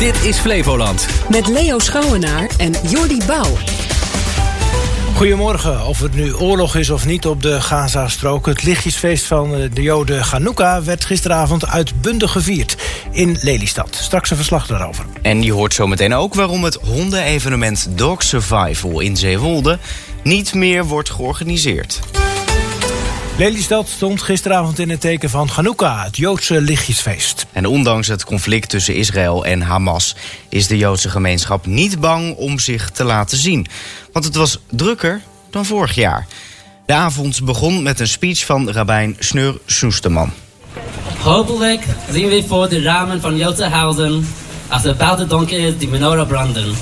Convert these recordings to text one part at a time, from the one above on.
Dit is Flevoland. Met Leo Schouwenaar en Jordi Bouw. Goedemorgen. Of het nu oorlog is of niet op de Gaza-strook... het lichtjesfeest van de Joden Hanukkah... werd gisteravond uitbundig gevierd in Lelystad. Straks een verslag daarover. En je hoort zometeen ook waarom het hondenevenement Dog Survival in Zeewolde... niet meer wordt georganiseerd. Lelystad stond gisteravond in het teken van Hanukkah, het Joodse lichtjesfeest. En ondanks het conflict tussen Israël en Hamas... is de Joodse gemeenschap niet bang om zich te laten zien. Want het was drukker dan vorig jaar. De avond begon met een speech van rabbijn Sneur Soesterman. Hopelijk zien we voor de ramen van Joodse huizen... als het buiten donker is die menorah branden.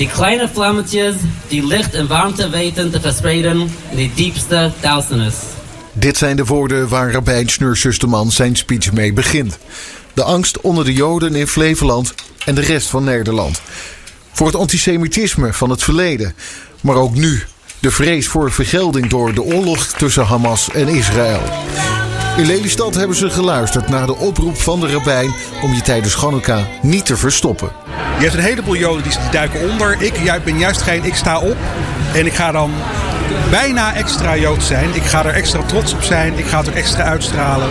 Die kleine vlammetjes die licht en warmte weten te verspreiden in de diepste duisternis. Dit zijn de woorden waar Rabijn Sneur Susterman zijn speech mee begint. De angst onder de Joden in Flevoland en de rest van Nederland. Voor het antisemitisme van het verleden, maar ook nu. De vrees voor vergelding door de oorlog tussen Hamas en Israël. In Lelystad hebben ze geluisterd naar de oproep van de rabbijn om je tijdens Chanukka niet te verstoppen. Je hebt een heleboel Joden die duiken onder. Ik ben juist geen, ik sta op en ik ga dan bijna extra Jood zijn. Ik ga er extra trots op zijn. Ik ga het ook extra uitstralen.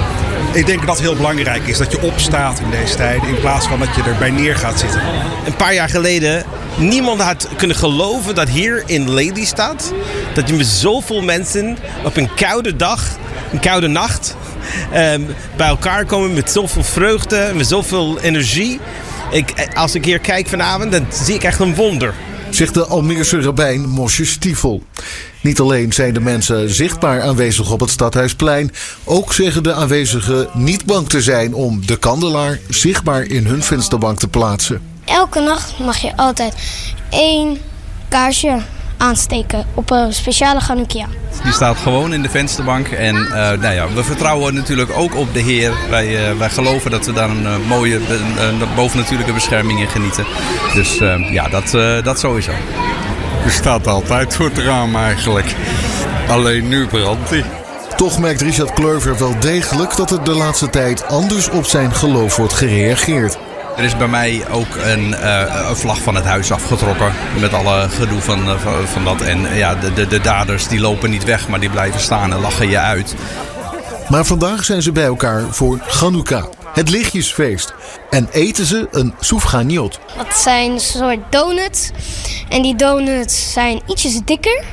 Ik denk dat heel belangrijk is. Dat je opstaat in deze tijden. In plaats van dat je erbij neer gaat zitten. Een paar jaar geleden. Niemand had kunnen geloven dat hier in Lelystad. Dat je met zoveel mensen op een koude dag. Een koude nacht. Um, bij elkaar komen met zoveel vreugde. Met zoveel energie. Ik, als ik hier kijk vanavond. Dan zie ik echt een wonder zegt de Almeerse rabbijn Mosje Stiefel. Niet alleen zijn de mensen zichtbaar aanwezig op het Stadhuisplein, ook zeggen de aanwezigen niet bang te zijn om de kandelaar zichtbaar in hun vensterbank te plaatsen. Elke nacht mag je altijd één kaarsje aansteken op een speciale Hanukkah. Die staat gewoon in de vensterbank. En uh, nou ja, we vertrouwen natuurlijk ook op de Heer. Wij, uh, wij geloven dat we daar een uh, mooie bovennatuurlijke bescherming in genieten. Dus ja, dat, dat sowieso. Er staat altijd voor het raam eigenlijk. Alleen nu brandt hij. Toch merkt Richard Kleuver wel degelijk dat er de laatste tijd anders op zijn geloof wordt gereageerd. Er is bij mij ook een, uh, een, vlag van het huis afgetrokken. Met alle gedoe van, uh, van, dat. En ja, de, de, de, daders die lopen niet weg, maar die blijven staan en lachen je uit. Maar vandaag zijn ze bij elkaar voor Chanukka, het lichtjesfeest. En eten ze een soufganiot. Dat zijn een soort donuts. En die donuts zijn ietsjes dikker.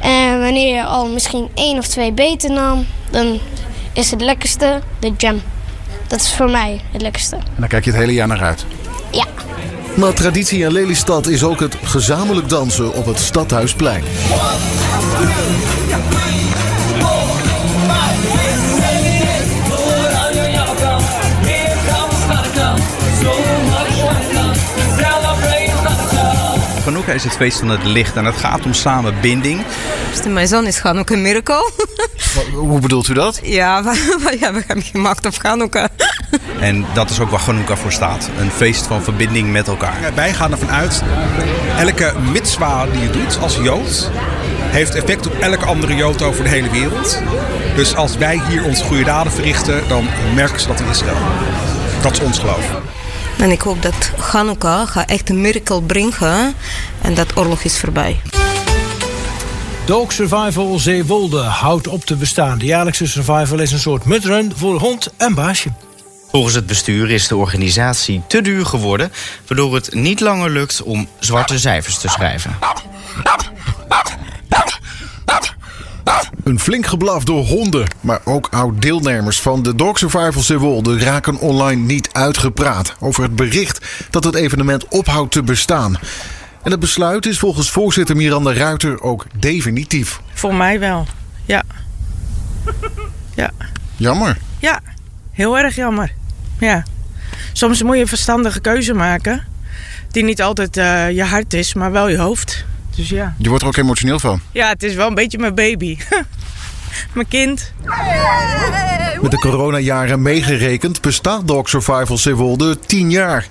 En wanneer je al misschien één of twee beten nam, dan is het lekkerste de jam. Dat is voor mij het lekkerste. En dan kijk je het hele jaar naar uit? Ja. Maar traditie in Lelystad is ook het gezamenlijk dansen op het Stadhuisplein. Hanukkah is het feest van het licht en het gaat om samenbinding. Mijn zoon is Hanukkah miracle. Hoe bedoelt u dat? Ja, we, ja, we hebben gemaakt op Hanukkah. En dat is ook waar Hanukkah voor staat. Een feest van verbinding met elkaar. Wij gaan ervan uit, elke mitzwa die je doet als Jood... heeft effect op elke andere Jood over de hele wereld. Dus als wij hier onze goede daden verrichten, dan merken ze dat in Israël. Dat is ons geloof. En ik hoop dat Hanukkah gaat echt een miracle brengen en dat oorlog is voorbij. Dog Survival Zeewolde houdt op te bestaan. De jaarlijkse survival is een soort mudrun voor hond en baasje. Volgens het bestuur is de organisatie te duur geworden... waardoor het niet langer lukt om zwarte cijfers te schrijven. Een flink geblaf door honden, maar ook oud-deelnemers van de Dog Survival Zeewolde raken online niet uitgepraat over het bericht dat het evenement ophoudt te bestaan. En het besluit is volgens voorzitter Miranda Ruiter ook definitief. Voor mij wel, ja. ja. Jammer. Ja, heel erg jammer. Ja. Soms moet je een verstandige keuze maken. Die niet altijd uh, je hart is, maar wel je hoofd. Dus ja. Je wordt er ook emotioneel van? Ja, het is wel een beetje mijn baby. mijn kind. Met de coronajaren meegerekend bestaat Dog Survival Zeewolde 10 jaar.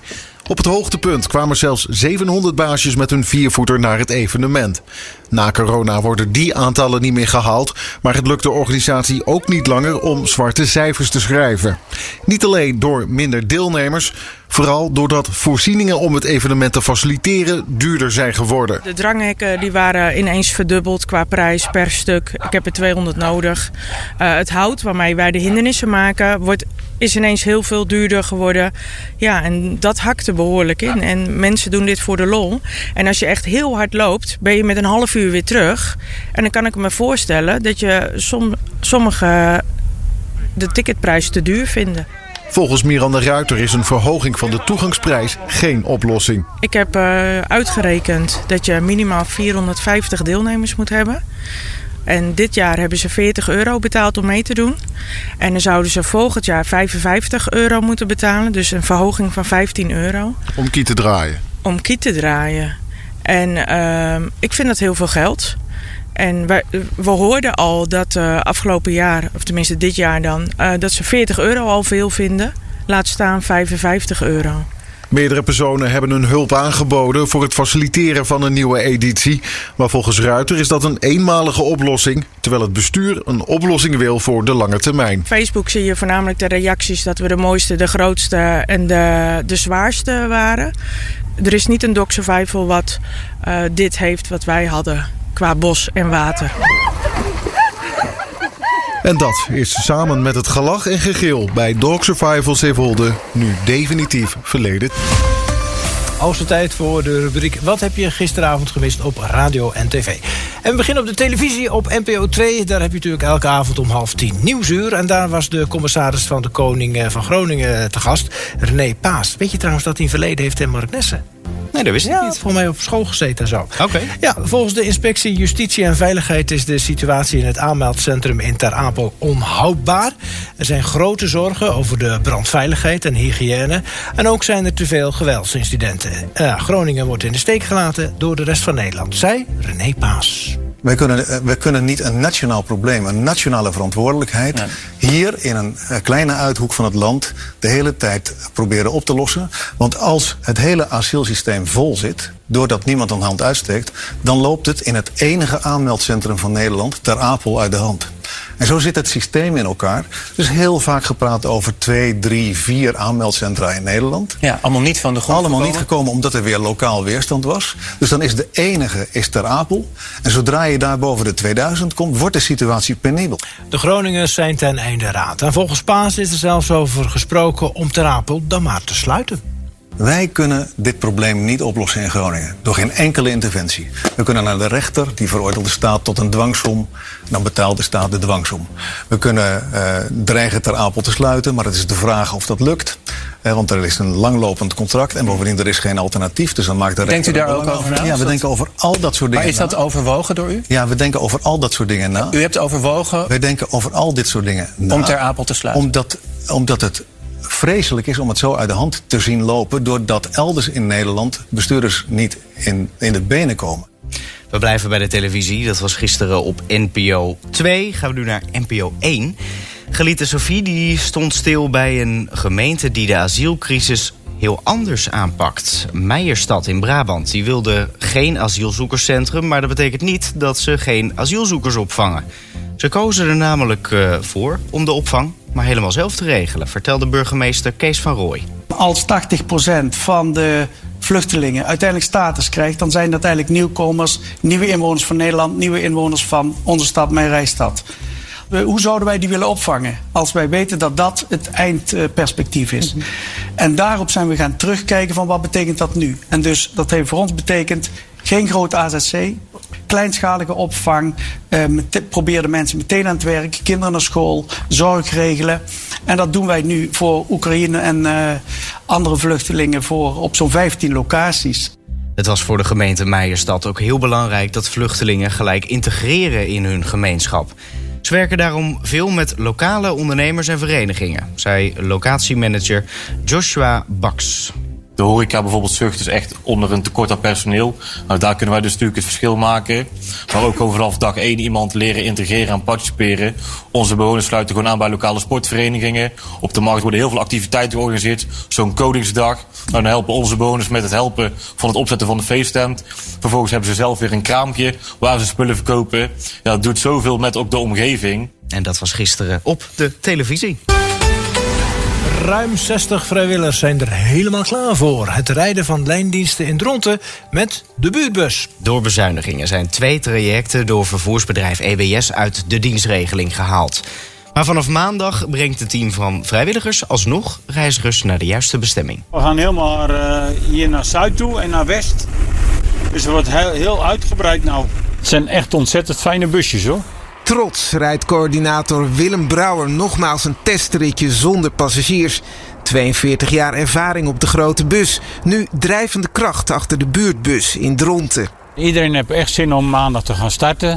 Op het hoogtepunt kwamen zelfs 700 baasjes met hun viervoeter naar het evenement. Na corona worden die aantallen niet meer gehaald, maar het lukt de organisatie ook niet langer om zwarte cijfers te schrijven. Niet alleen door minder deelnemers, Vooral doordat voorzieningen om het evenement te faciliteren duurder zijn geworden. De dranghekken die waren ineens verdubbeld qua prijs per stuk. Ik heb er 200 nodig. Uh, het hout waarmee wij de hindernissen maken wordt, is ineens heel veel duurder geworden. Ja, en dat hakte behoorlijk in. En mensen doen dit voor de lol. En als je echt heel hard loopt, ben je met een half uur weer terug. En dan kan ik me voorstellen dat je som, sommige de ticketprijs te duur vinden. Volgens Miranda Ruiter is een verhoging van de toegangsprijs geen oplossing. Ik heb uh, uitgerekend dat je minimaal 450 deelnemers moet hebben. En dit jaar hebben ze 40 euro betaald om mee te doen. En dan zouden ze volgend jaar 55 euro moeten betalen. Dus een verhoging van 15 euro. Om kiet te draaien? Om kiet te draaien. En uh, ik vind dat heel veel geld. En we, we hoorden al dat uh, afgelopen jaar, of tenminste dit jaar dan, uh, dat ze 40 euro al veel vinden. Laat staan 55 euro. Meerdere personen hebben hun hulp aangeboden voor het faciliteren van een nieuwe editie. Maar volgens Ruiter is dat een eenmalige oplossing, terwijl het bestuur een oplossing wil voor de lange termijn. Facebook zie je voornamelijk de reacties dat we de mooiste, de grootste en de, de zwaarste waren. Er is niet een Dog Survival wat uh, dit heeft wat wij hadden qua bos en water. En dat is samen met het gelach en gegil bij Dog Survival Zeewolde nu definitief verleden. Hoogste tijd voor de rubriek Wat heb je gisteravond gemist op radio en tv? En we beginnen op de televisie op NPO 2. Daar heb je natuurlijk elke avond om half tien nieuwsuur. En daar was de commissaris van de Koning van Groningen te gast, René Paas. Weet je trouwens dat hij een verleden heeft in Mark Nessen? Nee, dat wist ik ja, niet. volgens mij op school gezeten en zo. Oké. Okay. Ja, volgens de inspectie Justitie en Veiligheid is de situatie in het aanmeldcentrum in Ter Apel onhoudbaar. Er zijn grote zorgen over de brandveiligheid en hygiëne. En ook zijn er te veel geweldsincidenten. Uh, Groningen wordt in de steek gelaten door de rest van Nederland. Zij René Paas. Wij kunnen, wij kunnen niet een nationaal probleem, een nationale verantwoordelijkheid... Nee. hier in een kleine uithoek van het land de hele tijd proberen op te lossen. Want als het hele asielsysteem vol zit, doordat niemand een hand uitsteekt... dan loopt het in het enige aanmeldcentrum van Nederland, Ter Apel, uit de hand. En zo zit het systeem in elkaar. Er is heel vaak gepraat over twee, drie, vier aanmeldcentra in Nederland. Ja, allemaal niet van de grond Allemaal gekomen. niet gekomen omdat er weer lokaal weerstand was. Dus dan is de enige is Ter Apel. En zodra je daar boven de 2000 komt, wordt de situatie penibel. De Groningers zijn ten einde raad. En volgens Paas is er zelfs over gesproken om Ter Apel dan maar te sluiten. Wij kunnen dit probleem niet oplossen in Groningen. Door geen enkele interventie. We kunnen naar de rechter, die veroordeelt de staat tot een dwangsom. Dan betaalt de staat de dwangsom. We kunnen uh, dreigen ter Apel te sluiten, maar het is de vraag of dat lukt. Uh, want er is een langlopend contract en bovendien er is geen alternatief. Dus dan maakt de Denkt u daar ook over na? Ja, we denken over al dat soort dingen Maar is dat overwogen door u? Ja, we denken over al dat soort dingen na. U hebt overwogen... Wij denken over al dit soort dingen na. Om ter Apel te sluiten? Omdat, omdat het vreselijk is om het zo uit de hand te zien lopen... doordat elders in Nederland bestuurders niet in, in de benen komen. We blijven bij de televisie. Dat was gisteren op NPO 2. Gaan we nu naar NPO 1. Geliete Sophie die stond stil bij een gemeente die de asielcrisis heel anders aanpakt. Meijerstad in Brabant. Die wilde geen asielzoekerscentrum, maar dat betekent niet dat ze geen asielzoekers opvangen. Ze kozen er namelijk uh, voor om de opvang maar helemaal zelf te regelen, vertelde burgemeester Kees van Rooij. Als 80% van de vluchtelingen uiteindelijk status krijgt, dan zijn dat eigenlijk nieuwkomers, nieuwe inwoners van Nederland, nieuwe inwoners van onze stad, mijn reisstad. Hoe zouden wij die willen opvangen als wij weten dat dat het eindperspectief is? Mm -hmm. En daarop zijn we gaan terugkijken van wat betekent dat nu? En dus dat heeft voor ons betekend geen groot AZC, kleinschalige opvang. Uh, probeer de mensen meteen aan het werk, kinderen naar school, zorg regelen. En dat doen wij nu voor Oekraïne en uh, andere vluchtelingen voor op zo'n 15 locaties. Het was voor de gemeente Meijerstad ook heel belangrijk dat vluchtelingen gelijk integreren in hun gemeenschap. Ze werken daarom veel met lokale ondernemers en verenigingen, zei locatiemanager Joshua Baks. De horeca bijvoorbeeld zucht dus echt onder een tekort aan personeel. Nou, daar kunnen wij dus natuurlijk het verschil maken. Maar ook gewoon dag één iemand leren integreren en participeren. Onze bewoners sluiten gewoon aan bij lokale sportverenigingen. Op de markt worden heel veel activiteiten georganiseerd. Zo'n codingsdag. Nou, dan helpen onze bewoners met het helpen van het opzetten van de feesttent. Vervolgens hebben ze zelf weer een kraampje waar ze spullen verkopen. Ja, dat doet zoveel met ook de omgeving. En dat was gisteren op de televisie. Ruim 60 vrijwilligers zijn er helemaal klaar voor. Het rijden van lijndiensten in Dronten met de buurtbus. Door bezuinigingen zijn twee trajecten door vervoersbedrijf EBS uit de dienstregeling gehaald. Maar vanaf maandag brengt het team van vrijwilligers alsnog reizigers naar de juiste bestemming. We gaan helemaal eh, hier naar Zuid toe en naar West. Dus het wordt heel, heel uitgebreid nou. Het zijn echt ontzettend fijne busjes hoor. Trots rijdt coördinator Willem Brouwer nogmaals een testritje zonder passagiers. 42 jaar ervaring op de grote bus. Nu drijvende kracht achter de buurtbus in Dronten. Iedereen heeft echt zin om maandag te gaan starten.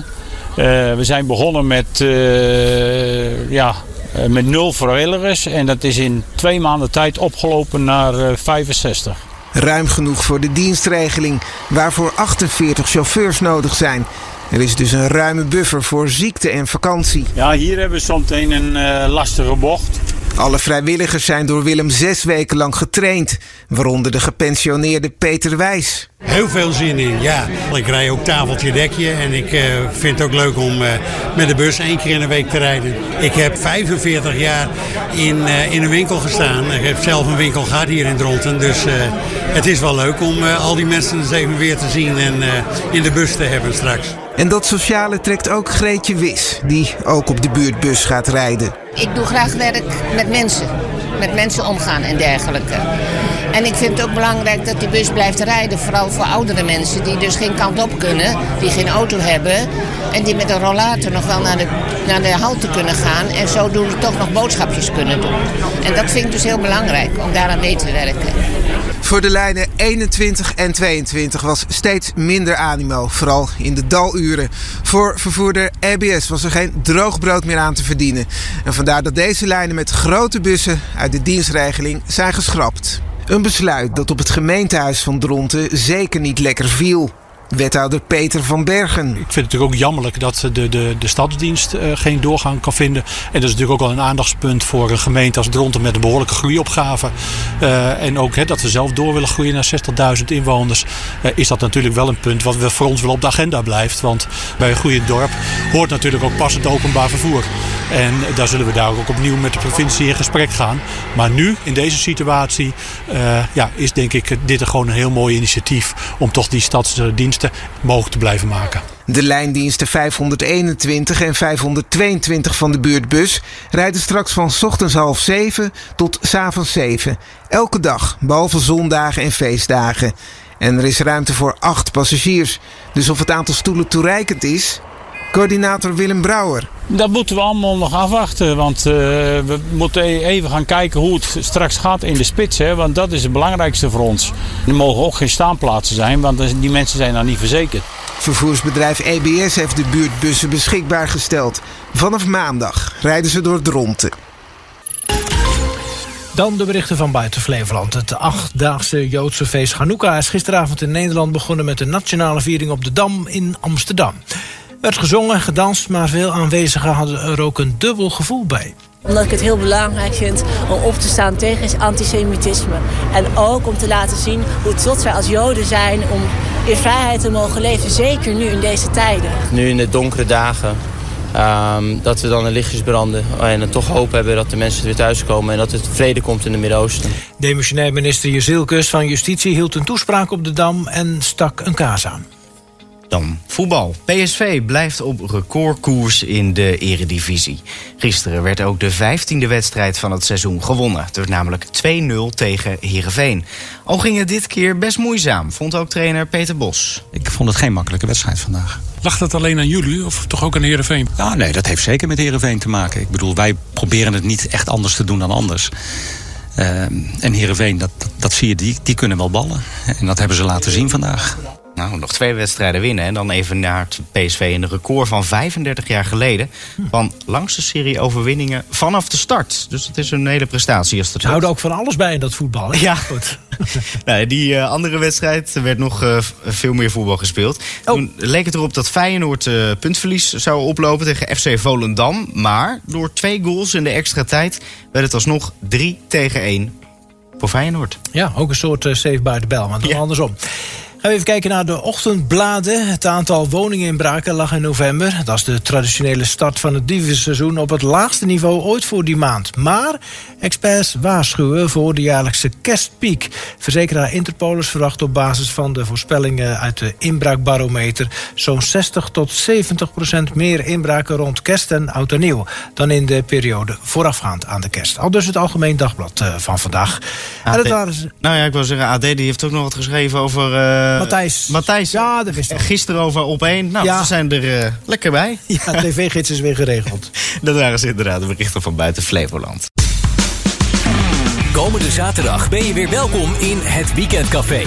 Eh, we zijn begonnen met, eh, ja, eh, met nul vrijwilligers. En dat is in twee maanden tijd opgelopen naar eh, 65. Ruim genoeg voor de dienstregeling, waarvoor 48 chauffeurs nodig zijn. Er is dus een ruime buffer voor ziekte en vakantie. Ja, hier hebben we zometeen een eh, lastige bocht. Alle vrijwilligers zijn door Willem zes weken lang getraind, waaronder de gepensioneerde Peter Wijs. Heel veel zin in, ja. Ik rij ook tafeltje dekje en ik eh, vind het ook leuk om eh, met de bus één keer in de week te rijden. Ik heb 45 jaar in, eh, in een winkel gestaan. Ik heb zelf een winkel gehad hier in Dronten. Dus eh, het is wel leuk om eh, al die mensen eens even weer te zien en eh, in de bus te hebben straks. En dat sociale trekt ook Greetje Wis, die ook op de buurtbus gaat rijden. Ik doe graag werk met mensen. Met mensen omgaan en dergelijke. En ik vind het ook belangrijk dat die bus blijft rijden. Vooral voor oudere mensen die dus geen kant op kunnen. Die geen auto hebben. En die met een rollator nog wel naar de, naar de halte kunnen gaan. En zodoende toch nog boodschapjes kunnen doen. En dat vind ik dus heel belangrijk om daaraan mee te werken. Voor de lijnen 21 en 22 was steeds minder animo, vooral in de daluren. Voor vervoerder RBS was er geen droogbrood meer aan te verdienen. En vandaar dat deze lijnen met grote bussen uit de dienstregeling zijn geschrapt. Een besluit dat op het gemeentehuis van Dronten zeker niet lekker viel. Wethouder Peter van Bergen. Ik vind het natuurlijk ook jammerlijk dat de, de, de stadsdienst eh, geen doorgang kan vinden. En dat is natuurlijk ook wel een aandachtspunt voor een gemeente als Dronten met een behoorlijke groeiopgave. Eh, en ook dat we zelf door willen groeien naar 60.000 inwoners. eh, is dat natuurlijk wel een punt wat we voor ons wel op de agenda blijft. Want bij een groeiend dorp hoort natuurlijk ook passend openbaar vervoer. En daar zullen we daar ook opnieuw met de provincie in gesprek gaan. Maar nu, in deze situatie, eh, ja, is denk ik dit er gewoon een heel mooi initiatief om toch die stadsdiensten mogelijk te blijven maken. De lijndiensten 521 en 522 van de buurtbus rijden straks van ochtends half zeven tot 's avonds zeven. Elke dag, behalve zondagen en feestdagen. En er is ruimte voor acht passagiers. Dus of het aantal stoelen toereikend is? Coördinator Willem Brouwer. Dat moeten we allemaal nog afwachten. Want eh, we moeten e- even gaan kijken hoe het straks gaat in de spits. Hè, want dat is het belangrijkste voor ons. Er mogen ook geen staanplaatsen zijn, want die mensen zijn dan niet verzekerd. Vervoersbedrijf EBS heeft de buurtbussen beschikbaar gesteld. Vanaf maandag rijden ze door Dronten. Dan de berichten van buiten Flevoland. Het achtdaagse Joodse feest Hanukkah is gisteravond in Nederland begonnen met de nationale viering op de Dam in Amsterdam. Er werd gezongen en gedanst, maar veel aanwezigen hadden er ook een dubbel gevoel bij. Omdat ik het heel belangrijk vind om op te staan tegen antisemitisme. En ook om te laten zien hoe trots wij als Joden zijn om in vrijheid te mogen leven. Zeker nu in deze tijden. Nu in de donkere dagen. ehm, dat we dan de lichtjes branden. En dan toch hoop hebben dat de mensen weer thuiskomen. En dat het vrede komt in het Midden-Oosten. Demissionair minister Jezilkus van Justitie hield een toespraak op de Dam en stak een kaas aan. Dan voetbal. PSV blijft op recordkoers in de eredivisie. Gisteren werd ook de vijftiende wedstrijd van het seizoen gewonnen. Het werd namelijk 2-0 tegen Heerenveen. Al ging het dit keer best moeizaam, vond ook trainer Peter Bos. Ik vond het geen makkelijke wedstrijd vandaag. Lag dat alleen aan jullie of toch ook aan Heerenveen? Ja, nee, dat heeft zeker met Heerenveen te maken. Ik bedoel, wij proberen het niet echt anders te doen dan anders. Ehm, en Heerenveen, dat, dat, dat zie je, die, die kunnen wel ballen. En dat hebben ze laten zien vandaag. Nou, nog twee wedstrijden winnen. En dan even naar het PSV in een record van 35 jaar geleden. Van langste serie overwinningen vanaf de start. Dus dat is een hele prestatie. Als houden ook van alles bij in dat voetbal. Hè? Ja. Goed. Nou, die eh, andere wedstrijd werd nog eh, veel meer voetbal gespeeld. Toen leek het erop dat Feyenoord eh, puntverlies zou oplopen tegen FC Volendam. Maar door twee goals in de extra tijd werd het alsnog 3 tegen 1 voor Feyenoord. Ja, ook een soort uh, the bell, maar dan andersom. Gaan we even kijken naar de ochtendbladen. Het aantal woninginbraken lag in november. Dat is de traditionele start van het dievenseizoen op het laagste niveau ooit voor die maand. Maar experts waarschuwen voor de jaarlijkse kerstpiek. Verzekeraar Interpolis verwacht op basis van de voorspellingen uit de inbraakbarometer zo'n 60 tot 70 procent meer inbraken rond kerst en oud en nieuw dan in de periode voorafgaand aan de kerst. Al dus het Algemeen Dagblad eh, van vandaag. En dat waren ze- Nou ja, ik wil zeggen, AD die heeft ook nog wat geschreven over... eh, Matthijs. Matthijs. Ja, dat wist ik. Gisteren over op één. Nou, Ja. ze zijn er eh, lekker bij. Ja, tv-gids is weer geregeld. dat waren ze inderdaad de berichten van buiten Flevoland. Komende zaterdag ben je weer welkom in het Weekendcafé.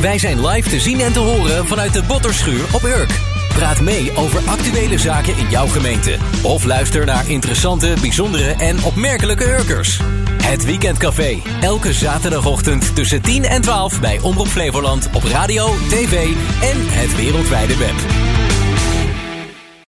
Wij zijn live te zien en te horen vanuit de Botterschuur op Urk. Praat mee over actuele zaken in jouw gemeente. Of luister naar interessante, bijzondere en opmerkelijke Urkers. Het Weekendcafé. Elke zaterdagochtend tussen 10 en 12 bij Omroep Flevoland op radio, tv en het wereldwijde web.